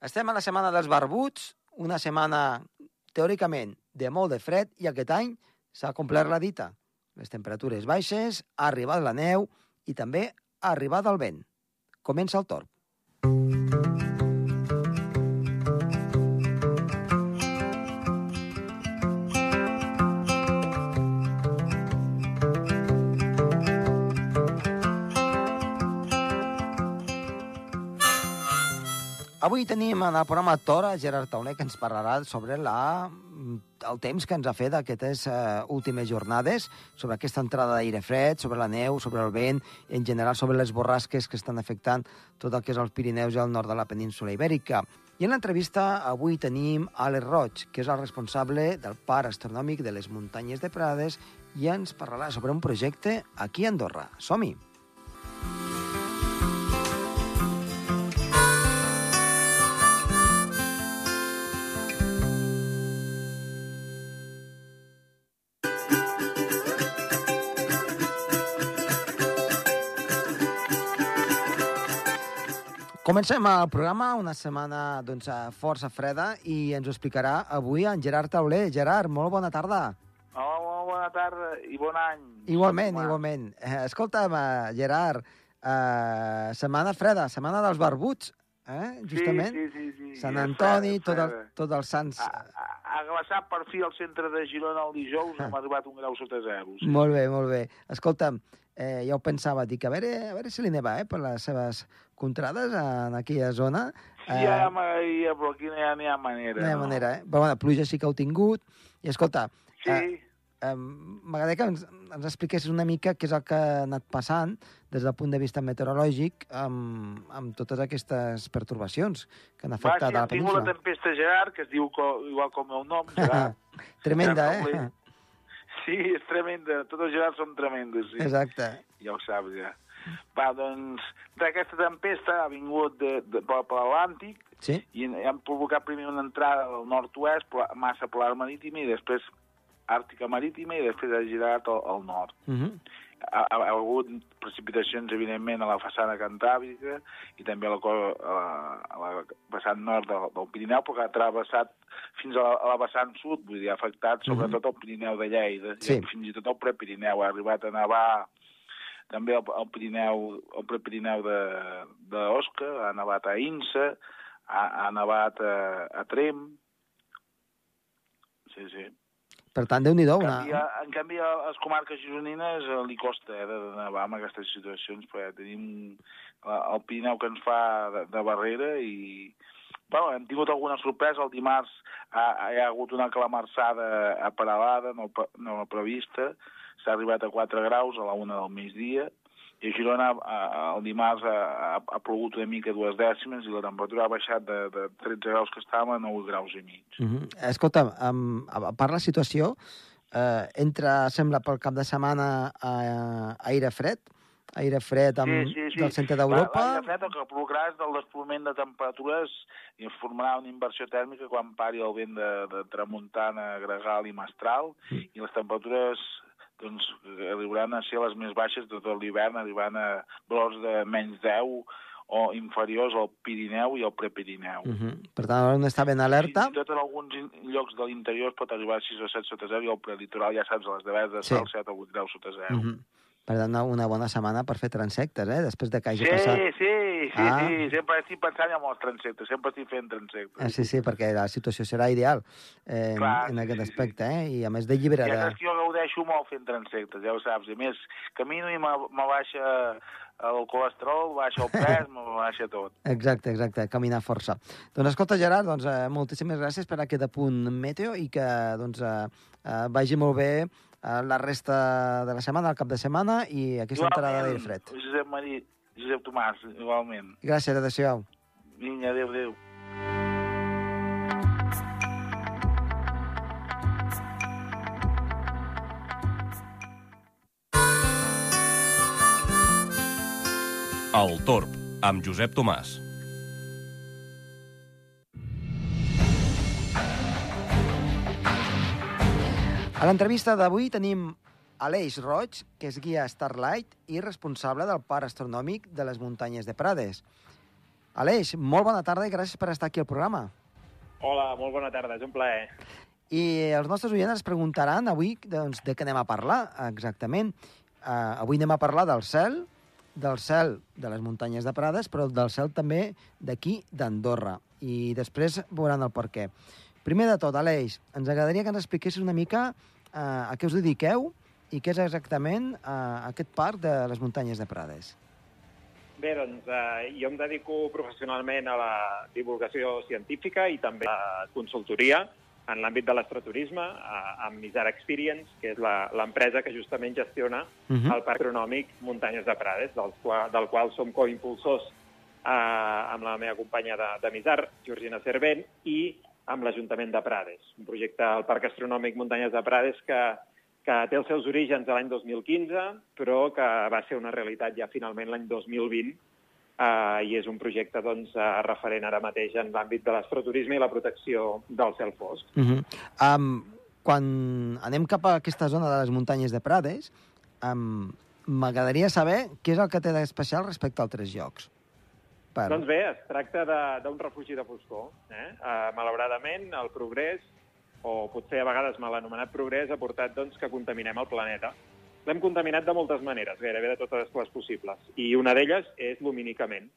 Estem a la setmana dels barbuts, una setmana teòricament de molt de fred i aquest any s'ha complert la dita. Les temperatures baixes, ha arribat la neu i també ha arribat el vent. Comença el torn. Avui tenim en el programa Tora Gerard Tauler, que ens parlarà sobre la, el temps que ens ha fet aquestes uh, últimes jornades, sobre aquesta entrada d'aire fred, sobre la neu, sobre el vent, en general sobre les borrasques que estan afectant tot el que és els Pirineus i el nord de la península Ibèrica. I en l'entrevista avui tenim Alex Roig, que és el responsable del Parc Astronòmic de les Muntanyes de Prades i ens parlarà sobre un projecte aquí a Andorra. Som-hi! Comencem el programa, una setmana doncs, força freda, i ens ho explicarà avui en Gerard Tauler. Gerard, molt bona tarda. Hola, molt bona tarda i bon any. Igualment, Home. igualment. Eh, escolta'm, eh, Gerard, eh, setmana freda, setmana dels barbuts, eh? justament. Sí, sí, sí. sí. Sant Antoni, tot el, tot els sants... Ha, ha, ha glaçat per fi al centre de Girona el dijous, hem arribat un grau sota zero. Sí. Molt bé, molt bé. Escolta'm, eh, ja ho pensava, dic, a veure, a veure si li neva, eh, per les seves contrades en aquella zona. Sí, eh, ja, ja, però aquí no hi ha, no hi ha manera. No hi ha no. manera, eh? Però bueno, pluja sí que heu tingut. I escolta, Sí, eh, eh, m'agradaria que ens, ens expliquessis una mica què és el que ha anat passant des del punt de vista meteorològic amb, amb totes aquestes pertorbacions que han va, afectat sí, a la hem tingut la península. tempesta Gerard, que es diu co, igual com el nom, Gerard. Tremenda, Gerard eh? Sí, és tremenda. Tots els Gerards són tremendos, sí. Exacte. Ja ho saps, ja. Va, doncs, d'aquesta tempesta ha vingut de, de, per, per l'Atlàntic, Sí? i han provocat primer una entrada al nord-oest, massa polar marítima, i després àrtica marítima, i després ha girat al, al nord. Uh -huh. Ha, ha, ha hagut precipitacions, evidentment, a la façana cantàbrica i també a la, a la, a la vessant nord del, del Pirineu, però que ha travessat fins a la, a la vessant sud, vull dir, ha afectat sobretot el Pirineu de Lleida, Sí. i fins i tot el Prepirineu, ha arribat a nevar també el, el Pirineu, el Prepirineu d'Osca, ha nevat a Insa, ha, ha nevat a, a Trem, sí, sí. Per tant, déu-n'hi-do, En una... canvi, a- en canvi, a les comarques gironines eh, li costa eh, de, de en aquestes situacions, perquè tenim el Pirineu que ens fa de, de barrera i... Bueno, hem tingut alguna sorpresa. El dimarts ha, hi ha hagut una calamarsada a Paralada, no, no prevista. S'ha arribat a 4 graus a la una del migdia. I a Girona el dimarts ha, ha, ha plogut una mica dues dècimes i la temperatura ha baixat de, de 13 graus que estàvem a 9 graus i mig. Uh -huh. Escolta, um, a part la situació, eh, entra, sembla, pel cap de setmana a, aire fred, aire fred amb, del centre d'Europa. L'aire fred el que provocarà és el desplomament de temperatures i formarà una inversió tèrmica quan pari el vent de, de tramuntana, gregal i mestral, Mm. i les temperatures doncs, arribaran a ser les més baixes de tot l'hivern, arribant a valors de menys 10 o inferiors al Pirineu i al Prepirineu. Uh -huh. Per tant, haurem d'estar ben alerta. Fins i tot en alguns llocs de l'interior pot arribar a 6 o 7 sota 0 i al prelitoral, ja saps, a les deveres de Sí. sal, 7 o 8 graus sota 0. Uh -huh. Per tant, una- una bona setmana per fer transectes, eh? Després de que hagi Sí, passat... sí, sí, Ah. sí, sempre estic pensant en els transectes, sempre estic fent transectes. Ah, sí, sí, perquè la situació serà ideal eh, en, Clar, en sí, aquest sí, sí. aspecte, eh? I a més d'alliberar... Ja De... saps que jo gaudeixo molt fent transectes, ja ho saps. A més, camino i me, me baixa el colesterol, baixa el pes, me baixa tot. Exacte, exacte, caminar força. Doncs escolta, Gerard, doncs, eh, moltíssimes gràcies per aquest apunt meteo i que doncs, eh, eh, vagi molt bé eh, la resta de la setmana, el cap de setmana i aquesta entrada d'aire fred. Josep Marí, Josep Tomàs, igualment. Gràcies, adéu-siau. Vinga, adéu, adéu. El Torb, amb Josep Tomàs. A l'entrevista d'avui tenim Aleix Roig, que és guia Starlight i responsable del Parc Astronòmic de les Muntanyes de Prades. Aleix, molt bona tarda i gràcies per estar aquí al programa. Hola, molt bona tarda, és un plaer. I els nostres oients es preguntaran avui doncs, de què anem a parlar exactament. Uh, avui anem a parlar del cel, del cel de les muntanyes de Prades, però del cel també d'aquí, d'Andorra. I després veuran el per què. Primer de tot, Aleix, ens agradaria que ens expliquessis una mica uh, a què us dediqueu i què és exactament uh, aquest parc de les muntanyes de Prades. Bé, doncs eh, jo em dedico professionalment a la divulgació científica i també a la consultoria en l'àmbit de l'astroturisme, eh, amb Misar Experience, que és l'empresa que justament gestiona uh -huh. el Parc Agronòmic Muntanyes de Prades, del qual, del qual som coimpulsors eh, amb la meva companya de, de Misar, Georgina Cervent, i amb l'Ajuntament de Prades, un projecte al Parc Astronòmic Muntanyes de Prades que que té els seus orígens a l'any 2015, però que va ser una realitat ja finalment l'any 2020, eh, i és un projecte doncs, eh, referent ara mateix en l'àmbit de l'astroturisme i la protecció del cel fosc. Uh -huh. um, quan anem cap a aquesta zona de les muntanyes de Prades, um, m'agradaria saber què és el que té d'especial respecte a altres llocs. Per... Doncs bé, es tracta d'un refugi de foscor. Eh? Uh, malauradament, el progrés o potser a vegades mal anomenat progrés, ha portat doncs, que contaminem el planeta. L'hem contaminat de moltes maneres, gairebé de totes les possibles, i una d'elles és lumínicament.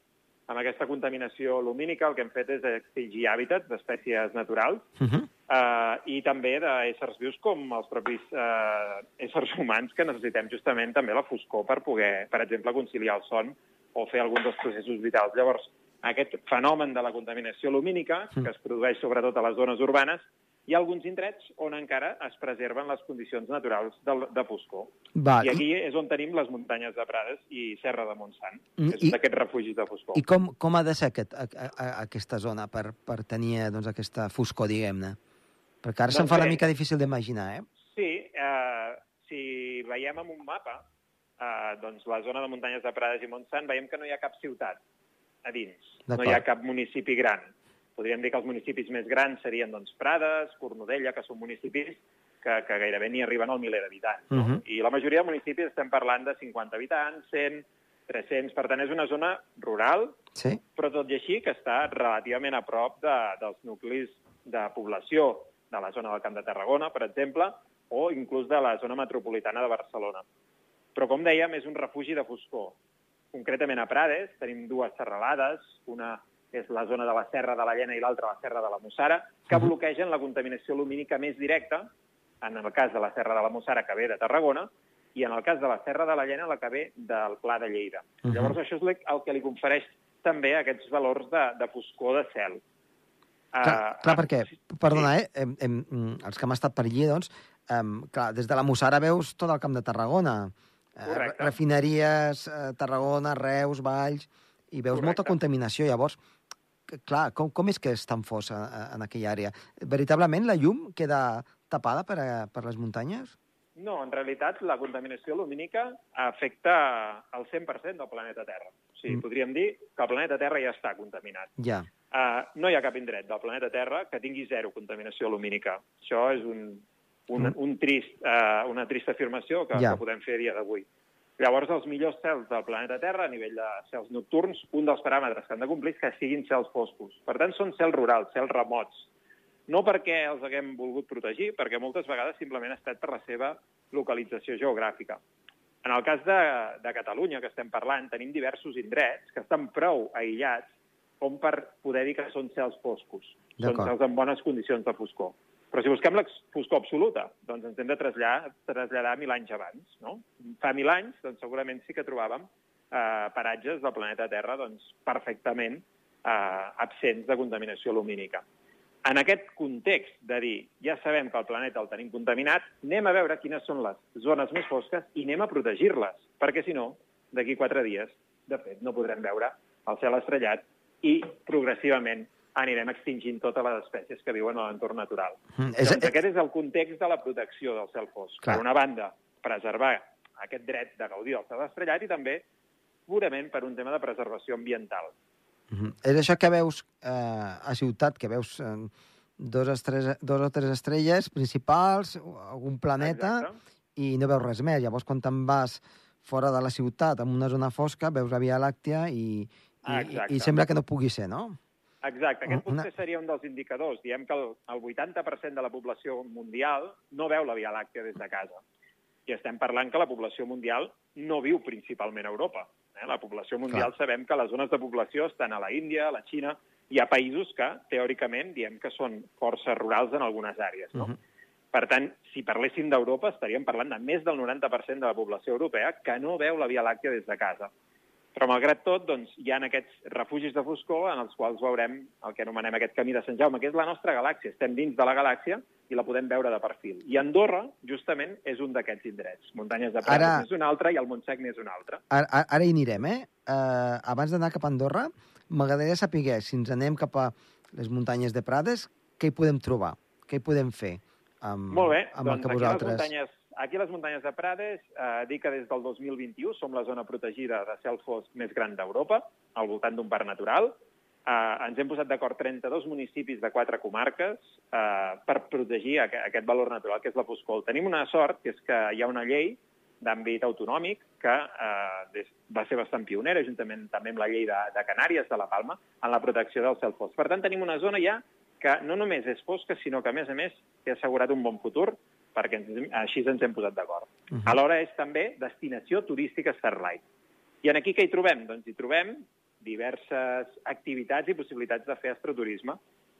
Amb aquesta contaminació lumínica el que hem fet és extingir hàbitats d'espècies naturals uh -huh. eh, i també d'éssers vius com els propis eh, éssers humans que necessitem justament també la foscor per poder, per exemple, conciliar el son o fer alguns dels processos vitals. Llavors, aquest fenomen de la contaminació lumínica, que es produeix sobretot a les zones urbanes, hi ha alguns indrets on encara es preserven les condicions naturals de, de foscor. Va, I aquí és on tenim les muntanyes de Prades i Serra de Montsant, que és d'aquests refugis de foscor. I com, com ha de ser aquest, a, a, aquesta zona per, per tenir doncs, aquesta foscor, diguem-ne? Perquè ara doncs se'm fa bé. una mica difícil d'imaginar, eh? Sí, eh, si veiem en un mapa, eh, doncs la zona de muntanyes de Prades i Montsant, veiem que no hi ha cap ciutat a dins, no hi ha cap municipi gran. Podríem dir que els municipis més grans serien doncs, Prades, Cornudella, que són municipis que, que gairebé ni arriben al miler d'habitants. No? Uh -huh. I la majoria de municipis estem parlant de 50 habitants, 100, 300... Per tant, és una zona rural, sí. però tot i així que està relativament a prop de, dels nuclis de població de la zona del Camp de Tarragona, per exemple, o inclús de la zona metropolitana de Barcelona. Però, com dèiem, és un refugi de foscor. Concretament a Prades tenim dues serralades, una és la zona de la Serra de la Llena i l'altra la Serra de la Mossara, que bloquegen la contaminació lumínica més directa, en el cas de la Serra de la Mossara, que ve de Tarragona, i en el cas de la Serra de la Llena, la que ve del Pla de Lleida. Uh -huh. Llavors, això és el que li confereix també aquests valors de, de foscor de cel. Clar, uh, clar perquè, perdona, eh, em, em, els que hem estat per allí, doncs, um, clar, des de la Mossara veus tot el camp de Tarragona. Correcte. Uh, refineries, Tarragona, Reus, Valls, i veus Correcte. molta contaminació. Llavors, clar, com, com és que és tan fos a, a, en aquella àrea? Veritablement la llum queda tapada per, a, per les muntanyes? No, en realitat la contaminació lumínica afecta el 100% del planeta Terra. O sigui, mm. podríem dir que el planeta Terra ja està contaminat. Ja. Uh, no hi ha cap indret del planeta Terra que tingui zero contaminació lumínica. Això és un, un, mm. un trist, uh, una trista afirmació que, ja. que podem fer a dia d'avui. Llavors, els millors cels del planeta Terra, a nivell de cels nocturns, un dels paràmetres que han de complir és que siguin cels foscos. Per tant, són cels rurals, cels remots. No perquè els haguem volgut protegir, perquè moltes vegades simplement ha estat per la seva localització geogràfica. En el cas de, de Catalunya, que estem parlant, tenim diversos indrets que estan prou aïllats com per poder dir que són cels foscos. Són cels en bones condicions de foscor. Però si busquem la foscor absoluta, doncs ens hem de traslladar, traslladar mil anys abans. No? Fa mil anys, doncs segurament sí que trobàvem eh, paratges del planeta Terra doncs, perfectament eh, absents de contaminació lumínica. En aquest context de dir, ja sabem que el planeta el tenim contaminat, anem a veure quines són les zones més fosques i anem a protegir-les, perquè si no, d'aquí quatre dies, de fet, no podrem veure el cel estrellat i progressivament anirem extingint totes les espècies que viuen a l'entorn natural. Mm, és... Doncs aquest és el context de la protecció del cel fosc. Clar. Per una banda, preservar aquest dret de gaudir del cel estrellat i també purament per un tema de preservació ambiental. Mm -hmm. És això que veus eh, a ciutat, que veus eh, dos, estres, dos o tres estrelles principals, algun planeta, Exacte. i no veus res més. Llavors, quan te'n vas fora de la ciutat, en una zona fosca, veus la Via Làctea i, I, i sembla que no pugui ser, no? Exacte, aquest potser seria un dels indicadors. Diem que el, el 80% de la població mundial no veu la Via Làctea des de casa. I estem parlant que la població mundial no viu principalment a Europa. Eh? La població mundial Clar. sabem que les zones de població estan a la Índia, a la Xina, hi ha països que, teòricament, diem que són força rurals en algunes àrees. No? Uh -huh. Per tant, si parléssim d'Europa, estaríem parlant de més del 90% de la població europea que no veu la Via Làctea des de casa. Però, malgrat tot, doncs, hi ha aquests refugis de foscor en els quals veurem el que anomenem aquest camí de Sant Jaume, que és la nostra galàxia. Estem dins de la galàxia i la podem veure de perfil. I Andorra, justament, és un d'aquests indrets. Muntanyes de Prades ara... és un altre i el Montsec n'és un altre. Ara, ara hi anirem, eh? Uh, abans d'anar cap a Andorra, m'agradaria saber si ens anem cap a les muntanyes de Prades, què hi podem trobar? Què hi podem fer amb, Molt bé, amb doncs el que vosaltres... Aquí les muntanyes Aquí a les muntanyes de Prades, eh, dic que des del 2021 som la zona protegida de cel fosc més gran d'Europa, al voltant d'un parc natural. Eh, ens hem posat d'acord 32 municipis de quatre comarques eh, per protegir aquest, aquest valor natural que és la foscol. Tenim una sort, que és que hi ha una llei d'àmbit autonòmic que eh, va ser bastant pionera, juntament també amb la llei de, de Canàries, de la Palma, en la protecció del cel fosc. Per tant, tenim una zona ja que no només és fosca, sinó que, a més a més, té assegurat un bon futur perquè ens, així ens hem posat d'acord. Uh -huh. Alhora és també destinació turística Starlight. I en aquí què hi trobem? Doncs hi trobem diverses activitats i possibilitats de fer astroturisme.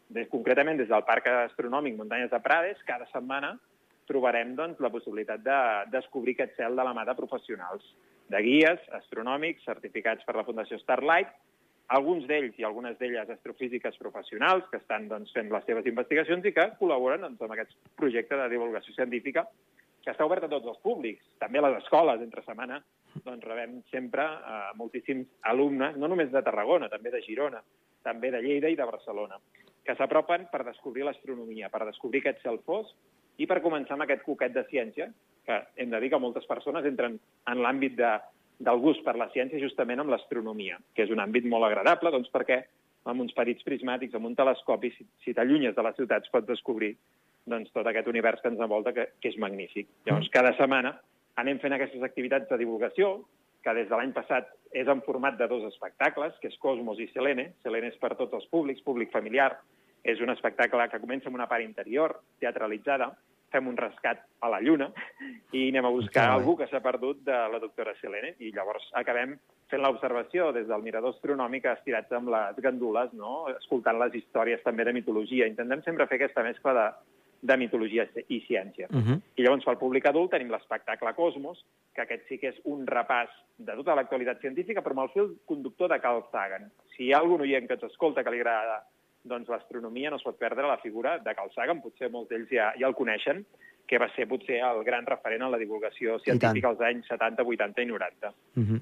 Des, concretament des del Parc Astronòmic Muntanyes de Prades, cada setmana trobarem doncs, la possibilitat de descobrir aquest cel de la mà de professionals, de guies astronòmics certificats per la Fundació Starlight, alguns d'ells i algunes d'elles astrofísiques professionals que estan doncs, fent les seves investigacions i que col·laboren doncs, amb aquest projecte de divulgació científica que està obert a tots els públics, també a les escoles, entre setmana, doncs rebem sempre eh, moltíssims alumnes, no només de Tarragona, també de Girona, també de Lleida i de Barcelona, que s'apropen per descobrir l'astronomia, per descobrir aquest cel fosc i per començar amb aquest coquet de ciència, que hem de dir que moltes persones entren en l'àmbit de, del gust per la ciència justament amb l'astronomia, que és un àmbit molt agradable, doncs perquè amb uns perits prismàtics, amb un telescopi, si, si t'allunyes de les ciutats pots descobrir doncs, tot aquest univers que ens envolta, que, que és magnífic. Llavors, cada setmana anem fent aquestes activitats de divulgació, que des de l'any passat és en format de dos espectacles, que és Cosmos i Selene. Selene és per tots els públics, públic familiar. És un espectacle que comença amb una part interior, teatralitzada, fem un rescat a la Lluna i anem a buscar algú que s'ha perdut de la doctora Selene i llavors acabem fent l'observació des del mirador astronòmic estirats amb les gandules, no? escoltant les històries també de mitologia. Intentem sempre fer aquesta mescla de, de mitologia i ciència. Uh -huh. I llavors, pel públic adult, tenim l'espectacle Cosmos, que aquest sí que és un repàs de tota l'actualitat científica, però amb el fil conductor de Carl Sagan. Si hi ha algun oient que ens escolta que li agrada doncs l'astronomia no es pot perdre la figura de Carl Sagan, potser molts d'ells ja, ja el coneixen, que va ser potser el gran referent en la divulgació científica als anys 70, 80 i 90. Uh -huh.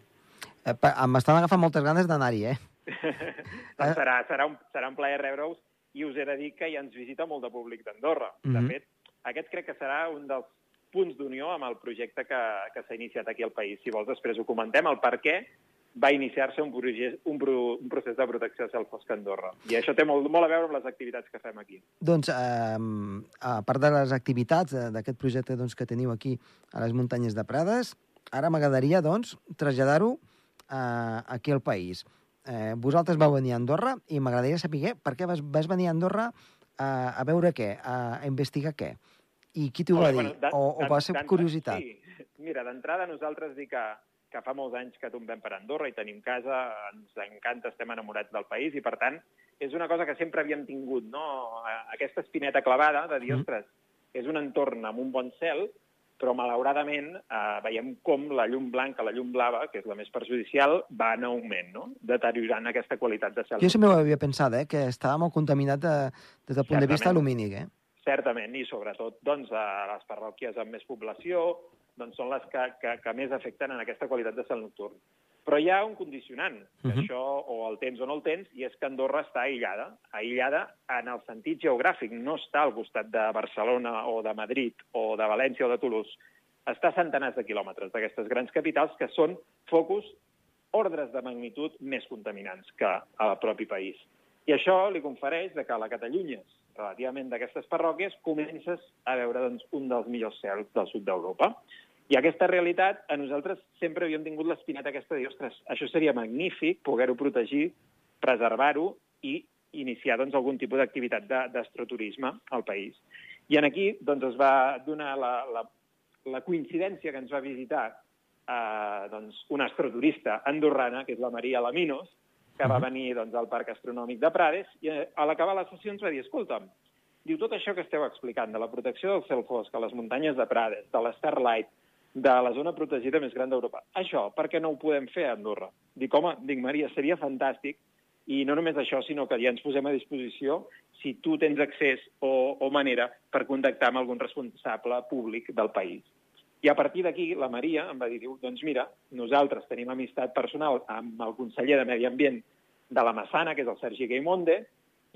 eh, M'estan agafant moltes ganes d'anar-hi, eh? doncs serà, serà, un, serà un plaer rebre-us i us he de dir que ja ens visita molt de públic d'Andorra. Uh -huh. De fet, aquest crec que serà un dels punts d'unió amb el projecte que, que s'ha iniciat aquí al país. Si vols, després ho comentem, el per què va iniciar-se un, un, un procés de protecció del fosc a Andorra. I això té molt, molt a veure amb les activitats que fem aquí. Doncs, eh, a part de les activitats d'aquest projecte doncs, que teniu aquí a les muntanyes de Prades, ara m'agradaria doncs, traslladar-ho eh, aquí al país. Eh, vosaltres vau venir a Andorra i m'agradaria saber per què vas, vas venir a Andorra a, a veure què, a, a investigar què. I qui t'ho va dir? Bueno, o, o va ser curiositat? Sí. Mira, d'entrada nosaltres dic que que fa molts anys que tombem per Andorra i tenim casa, ens encanta, estem enamorats del país i, per tant, és una cosa que sempre havíem tingut, no? Aquesta espineta clavada de dir, mm. ostres, és un entorn amb un bon cel, però malauradament eh, veiem com la llum blanca, la llum blava, que és la més perjudicial, va en augment, no? deteriorant aquesta qualitat de cel. Jo sempre ho havia pensat, eh? que estava molt contaminat de, des del punt Certament. de vista lumínic. Eh? Certament, i sobretot doncs, a les parròquies amb més població, doncs són les que, que, que més afecten en aquesta qualitat de cel nocturn. Però hi ha un condicionant, que uh mhm. -huh. això o el tens o no el tens, i és que Andorra està aïllada. Aïllada en el sentit geogràfic, no està al costat de Barcelona o de Madrid o de València o de Toulouse. Està a centenars de quilòmetres d'aquestes grans capitals que són focus ordres de magnitud més contaminants que al propi país. I això li confereix de que a la Catalunyes, relativament d'aquestes parròquies, comences a veure doncs, un dels millors cels del sud d'Europa. I aquesta realitat, a nosaltres sempre havíem tingut l'espineta aquesta de dir, ostres, això seria magnífic, poder-ho protegir, preservar-ho i iniciar doncs, algun tipus d'activitat d'astroturisme al país. I en aquí doncs, es va donar la, la, la coincidència que ens va visitar eh, doncs, una astroturista andorrana, que és la Maria Laminos, que va venir doncs, al Parc Astronòmic de Prades, i eh, a l'acabar la sessió ens va dir, escolta'm, diu, tot això que esteu explicant, de la protecció del cel fosc, a les muntanyes de Prades, de l'Starlight, de la zona protegida més gran d'Europa. Això, per què no ho podem fer a Andorra? Dic, home, dic, Maria, seria fantàstic, i no només això, sinó que ja ens posem a disposició si tu tens accés o, o manera per contactar amb algun responsable públic del país. I a partir d'aquí, la Maria em va dir, doncs mira, nosaltres tenim amistat personal amb el conseller de Medi Ambient de la Massana, que és el Sergi Gaimonde,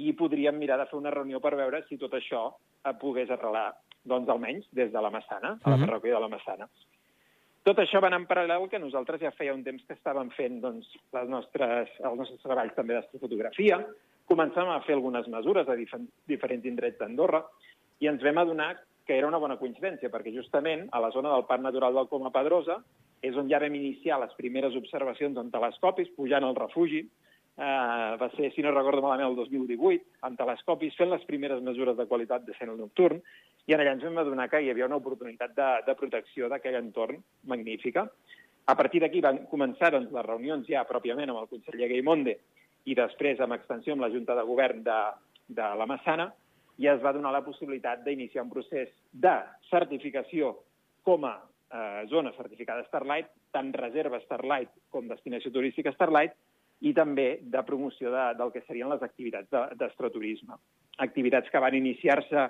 i podríem mirar de fer una reunió per veure si tot això pogués arrelar doncs almenys des de la Massana, a la mhm. parròquia de la Massana. Tot això va anar en paral·lel que nosaltres ja feia un temps que estàvem fent doncs, les nostres, els nostres treballs també d'astrofotografia, començàvem a fer algunes mesures a dif diferents indrets d'Andorra i ens vam adonar que era una bona coincidència, perquè justament a la zona del Parc Natural del Coma Pedrosa és on ja vam iniciar les primeres observacions amb telescopis, pujant al refugi, eh, va ser, si no recordo malament, el 2018, amb telescopis, fent les primeres mesures de qualitat de cel nocturn, i en allà ens vam adonar que hi havia una oportunitat de, de protecció d'aquell entorn magnífica. A partir d'aquí van començar doncs, les reunions ja pròpiament amb el conseller Gaimonde i després amb extensió amb la Junta de Govern de, de la Massana i es va donar la possibilitat d'iniciar un procés de certificació com a eh, zona certificada Starlight, tant reserva Starlight com destinació turística Starlight, i també de promoció de, del que serien les activitats d'astroturisme. Activitats que van iniciar-se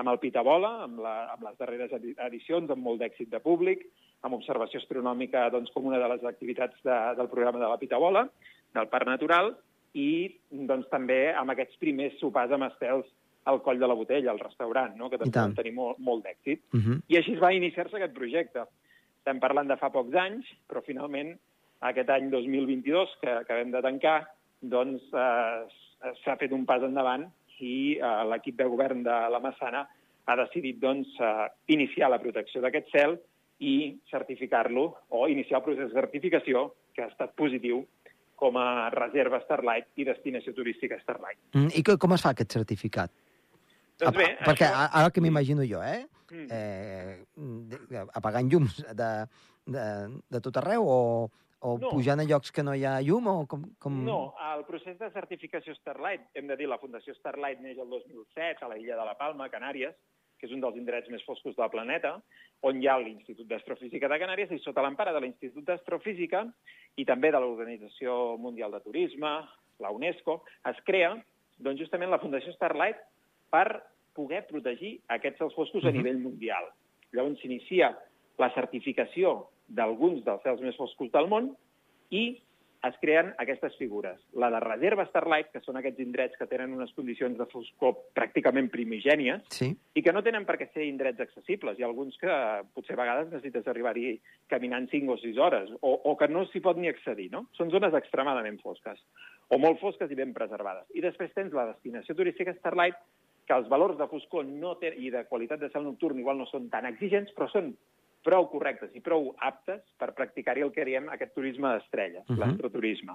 amb el Pitabola, amb, la, amb les darreres edicions, amb molt d'èxit de públic, amb observació astronòmica doncs, com una de les activitats de, del programa de la Pitabola, del Parc Natural, i doncs, també amb aquests primers sopars amb estels al Coll de la Botella, al restaurant, no? que també van tenir molt, molt d'èxit. Uh mhm. -huh. I així es va iniciar-se aquest projecte. Estem parlant de fa pocs anys, però finalment aquest any 2022 que acabem de tancar, doncs eh, s'ha fet un pas endavant i eh, l'equip de govern de la Massana ha decidit doncs, eh, iniciar la protecció d'aquest cel i certificar-lo o iniciar el procés de certificació, que ha estat positiu, com a reserva Starlight i destinació turística Starlight. Mm, I com es fa aquest certificat? Doncs bé, Perquè això... ara que m'imagino jo, eh? Mm. eh apagant llums de, de, de tot arreu o, o no. pujant a llocs que no hi ha llum? O com, com... No, el procés de certificació Starlight, hem de dir, la Fundació Starlight neix el 2007 a la illa de la Palma, Canàries, que és un dels indrets més foscos del planeta, on hi ha l'Institut d'Astrofísica de Canàries, i sota l'empara de l'Institut d'Astrofísica i també de l'Organització Mundial de Turisme, la UNESCO, es crea doncs, justament la Fundació Starlight per poder protegir aquests cels foscos a nivell mundial. Llavors s'inicia la certificació d'alguns dels cels més foscos del món i es creen aquestes figures. La de reserva Starlight, que són aquests indrets que tenen unes condicions de foscor pràcticament primigènies sí. i que no tenen per què ser indrets accessibles. Hi ha alguns que potser a vegades necessites arribar-hi caminant 5 o 6 hores o, o que no s'hi pot ni accedir. No? Són zones extremadament fosques o molt fosques i ben preservades. I després tens la destinació turística Starlight, que els valors de foscor no té, i de qualitat de cel nocturn igual no són tan exigents, però són prou correctes i prou aptes per practicar-hi el que diem aquest turisme d'estrella, uh -huh. l'astroturisme.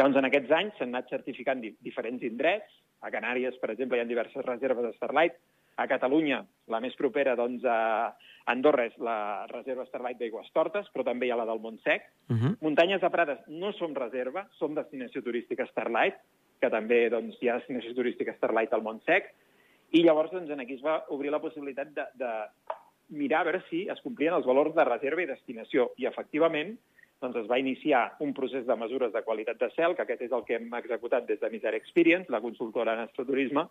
Doncs en aquests anys s'han anat certificant di diferents indrets. A Canàries, per exemple, hi ha diverses reserves de Starlight. A Catalunya, la més propera, doncs, a Andorra és la reserva Starlight d'Aigües Tortes, però també hi ha la del Montsec. Uh -huh. Muntanyes de Prades no som reserva, som destinació turística Starlight, que també doncs, hi ha destinació turística Starlight al Montsec. I llavors, doncs, aquí es va obrir la possibilitat de, de mirar a veure si es complien els valors de reserva i destinació. I, efectivament, doncs es va iniciar un procés de mesures de qualitat de cel, que aquest és el que hem executat des de Miser Experience, la consultora en astroturisme,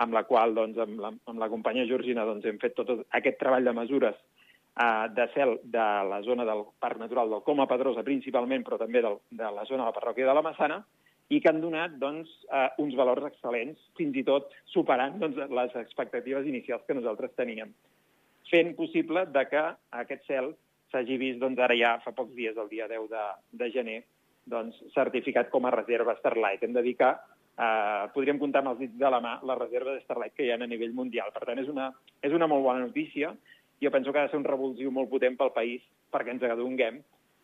amb la qual, doncs, amb la, amb la companya Georgina, doncs, hem fet tot aquest treball de mesures eh, de cel de la zona del Parc Natural del Coma Pedrosa, principalment, però també del, de la zona de la parròquia de la Massana, i que han donat doncs, eh, uns valors excel·lents, fins i tot superant doncs, les expectatives inicials que nosaltres teníem fent possible de que aquest cel s'hagi vist doncs, ara ja fa pocs dies, el dia 10 de, de gener, doncs, certificat com a reserva Starlight. Hem de dir que eh, podríem comptar amb els dits de la mà les reserves de Starlight que hi ha a nivell mundial. Per tant, és una, és una molt bona notícia jo penso que ha de ser un revulsiu molt potent pel país perquè ens adonguem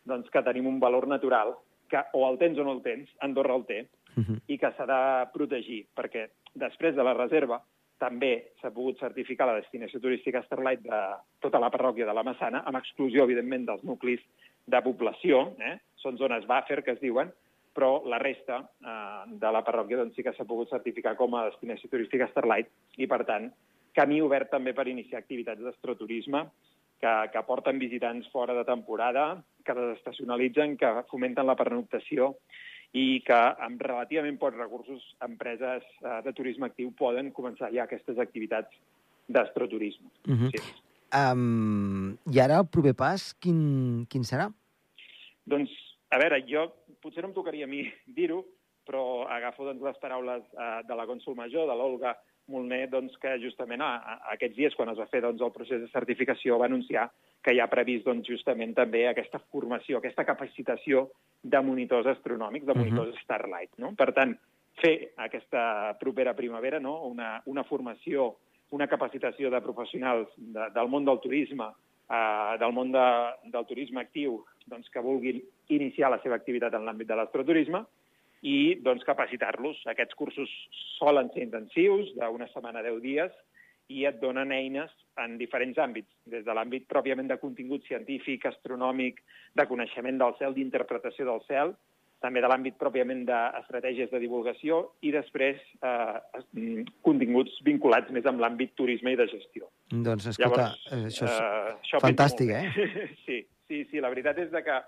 doncs, que tenim un valor natural que o el tens o no el tens, Andorra el té, uh -huh. i que s'ha de protegir, perquè després de la reserva també s'ha pogut certificar la destinació turística Starlight de tota la parròquia de la Massana, amb exclusió, evidentment, dels nuclis de població, eh? són zones buffer, que es diuen, però la resta eh, de la parròquia doncs, sí que s'ha pogut certificar com a destinació turística Starlight i, per tant, camí obert també per iniciar activitats d'astroturisme que, que porten visitants fora de temporada, que desestacionalitzen, que fomenten la pernoctació i que amb relativament pocs recursos empreses eh, de turisme actiu poden començar ja aquestes activitats d'astroturisme. Uh mhm. -huh. sí. um, I ara el proper pas, quin, quin serà? Doncs, a veure, jo potser no em tocaria a mi dir-ho, però agafo doncs, les paraules eh, de la cònsul major, de l'Olga Molner, doncs, que justament a, a, aquests dies, quan es va fer doncs, el procés de certificació, va anunciar que hi ha previst doncs, justament també aquesta formació, aquesta capacitació de monitors astronòmics, de mhm. monitors uh -huh. Starlight. No? Per tant, fer aquesta propera primavera no? una, una formació, una capacitació de professionals de, del món del turisme, eh, del món de, del turisme actiu, doncs, que vulguin iniciar la seva activitat en l'àmbit de l'astroturisme, i doncs, capacitar-los. Aquests cursos solen ser intensius, d'una setmana, deu dies, i et donen eines en diferents àmbits, des de l'àmbit pròpiament de contingut científic, astronòmic, de coneixement del cel, d'interpretació del cel, també de l'àmbit pròpiament d'estratègies de divulgació i després eh, continguts vinculats més amb l'àmbit turisme i de gestió. Doncs, escolta, Llavors, eh, això és uh, això fantàstic, eh? sí, sí, sí, la veritat és de que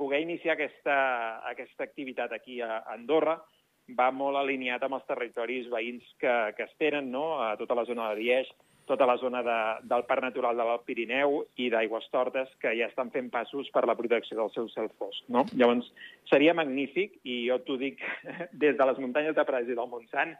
poder iniciar aquesta, aquesta activitat aquí a Andorra va molt alineat amb els territoris veïns que, que es tenen, no? a tota la zona de Dieix, tota la zona de, del Parc Natural de l'Alt Pirineu i d'Aigües Tortes, que ja estan fent passos per la protecció del seu cel fosc. No? Llavors, seria magnífic, i jo t'ho dic des de les muntanyes de Prades i del Montsant,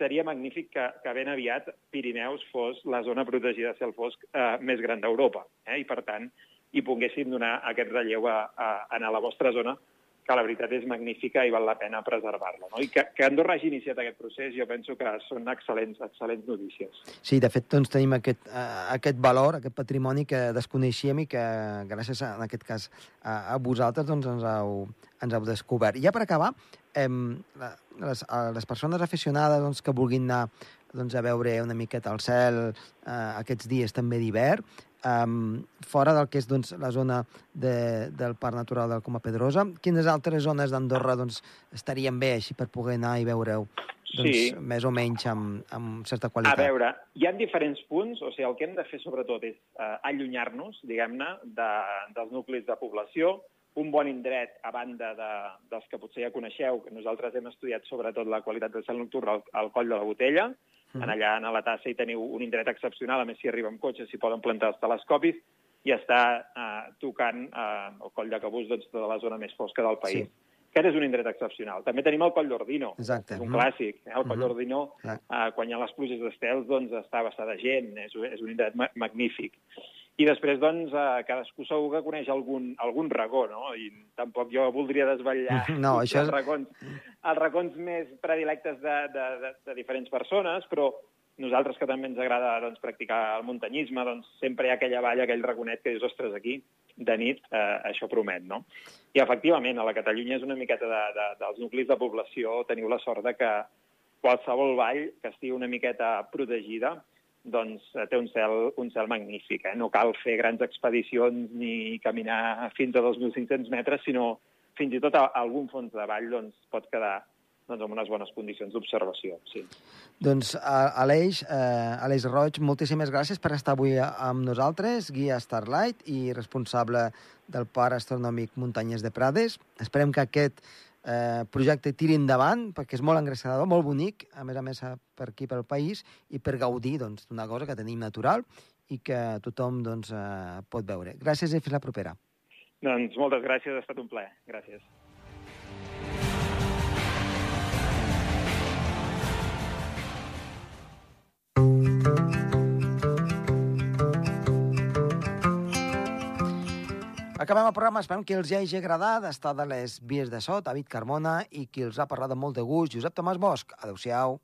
seria magnífic que, que ben aviat Pirineus fos la zona protegida de cel fosc eh, més gran d'Europa. Eh? I, per tant, i poguéssim donar aquest relleu a, a, a la vostra zona, que la veritat és magnífica i val la pena preservar-la. No? I que, que Andorra hagi iniciat aquest procés, jo penso que són excel·lents, excel·lents notícies. Sí, de fet, doncs, tenim aquest, uh, aquest valor, aquest patrimoni que desconeixíem i que, gràcies, a, en aquest cas, a, a vosaltres, doncs, ens heu, ens heu descobert. I ja per acabar, eh, les, les persones aficionades doncs, que vulguin anar doncs, a veure una miqueta el cel eh, aquests dies també d'hivern, um, fora del que és doncs, la zona de, del Parc Natural del Coma Pedrosa. Quines altres zones d'Andorra doncs, estarien bé així per poder anar i veure-ho doncs, sí. més o menys amb, amb certa qualitat? A veure, hi ha diferents punts, o sigui, el que hem de fer sobretot és uh, allunyar-nos, diguem-ne, de, dels nuclis de població, un bon indret, a banda de, dels que potser ja coneixeu, que nosaltres hem estudiat sobretot la qualitat del cel nocturn al, al coll de la Botella, en allà, a la tassa, hi teniu un indret excepcional, a més, si arriba amb cotxe, s'hi poden plantar els telescopis, i està eh, tocant eh, el coll de Cabús, doncs, tota la zona més fosca del país. Sí. Aquest és un indret excepcional. També tenim el Coll d'Ordino, és un clàssic. Eh? El Coll mm d'Ordino, eh, quan hi ha les pluges d'estels, doncs està bastant de gent, és, és un indret ma magnífic. I després, doncs, eh, cadascú segur que coneix algun, algun racó, no? I tampoc jo voldria desvetllar no, això els, racons, els racons més predilectes de, de, de, de diferents persones, però nosaltres que també ens agrada doncs, practicar el muntanyisme, doncs sempre hi ha aquella valla, aquell raconet que dius, ostres, aquí, de nit, eh, això promet, no? I efectivament, a la Catalunya és una miqueta de, de, dels nuclis de població, teniu la sort de que qualsevol vall que estigui una miqueta protegida doncs eh, té un cel, un cel magnífic. Eh? No cal fer grans expedicions ni caminar fins a 2.500 metres, sinó fins i tot a algun fons de vall doncs, pot quedar doncs, en unes bones condicions d'observació. Sí. Doncs, Aleix, eh, Aleix Roig, moltíssimes gràcies per estar avui amb nosaltres, guia Starlight i responsable del Parc Astronòmic Muntanyes de Prades. Esperem que aquest eh, projecte tiri endavant, perquè és molt engrescador, molt bonic, a més a més per aquí, pel país, i per gaudir doncs, d'una doncs, cosa que tenim natural i que tothom doncs, eh, pot veure. Gràcies i fins la propera. Doncs moltes gràcies, ha estat un plaer. Gràcies. Acabem el programa, esperem que els hagi agradat estar de les vies de so, David Carmona, i qui els ha parlat amb molt de gust, Josep Tomàs Bosch. Adéu-siau.